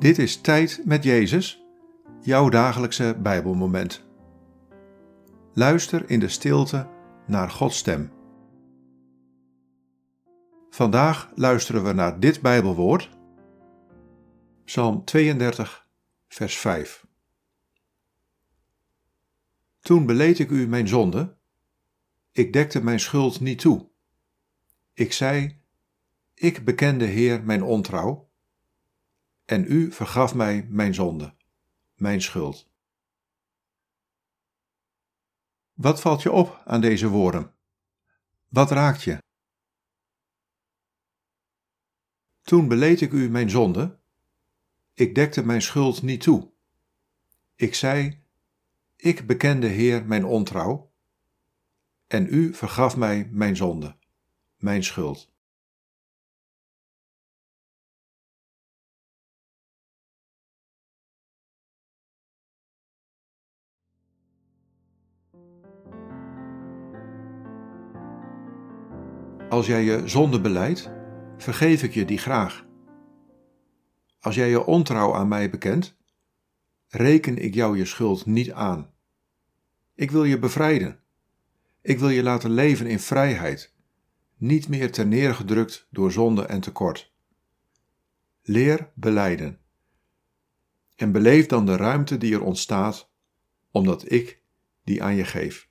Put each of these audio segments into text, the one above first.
Dit is Tijd met Jezus, jouw dagelijkse Bijbelmoment. Luister in de stilte naar Gods stem. Vandaag luisteren we naar dit Bijbelwoord, Psalm 32, vers 5. Toen beleed ik u mijn zonde, ik dekte mijn schuld niet toe. Ik zei, ik bekende Heer mijn ontrouw en u vergaf mij mijn zonde, mijn schuld. Wat valt je op aan deze woorden? Wat raakt je? Toen beleed ik u mijn zonde, ik dekte mijn schuld niet toe. Ik zei, ik bekende Heer mijn ontrouw, en u vergaf mij mijn zonde, mijn schuld. Als jij je zonde beleidt, vergeef ik je die graag. Als jij je ontrouw aan mij bekent, reken ik jou je schuld niet aan. Ik wil je bevrijden. Ik wil je laten leven in vrijheid, niet meer ter neergedrukt door zonde en tekort. Leer beleiden. En beleef dan de ruimte die er ontstaat, omdat ik die aan je geef.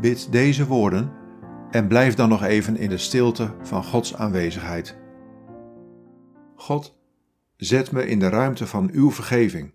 Bid deze woorden en blijf dan nog even in de stilte van Gods aanwezigheid. God, zet me in de ruimte van uw vergeving.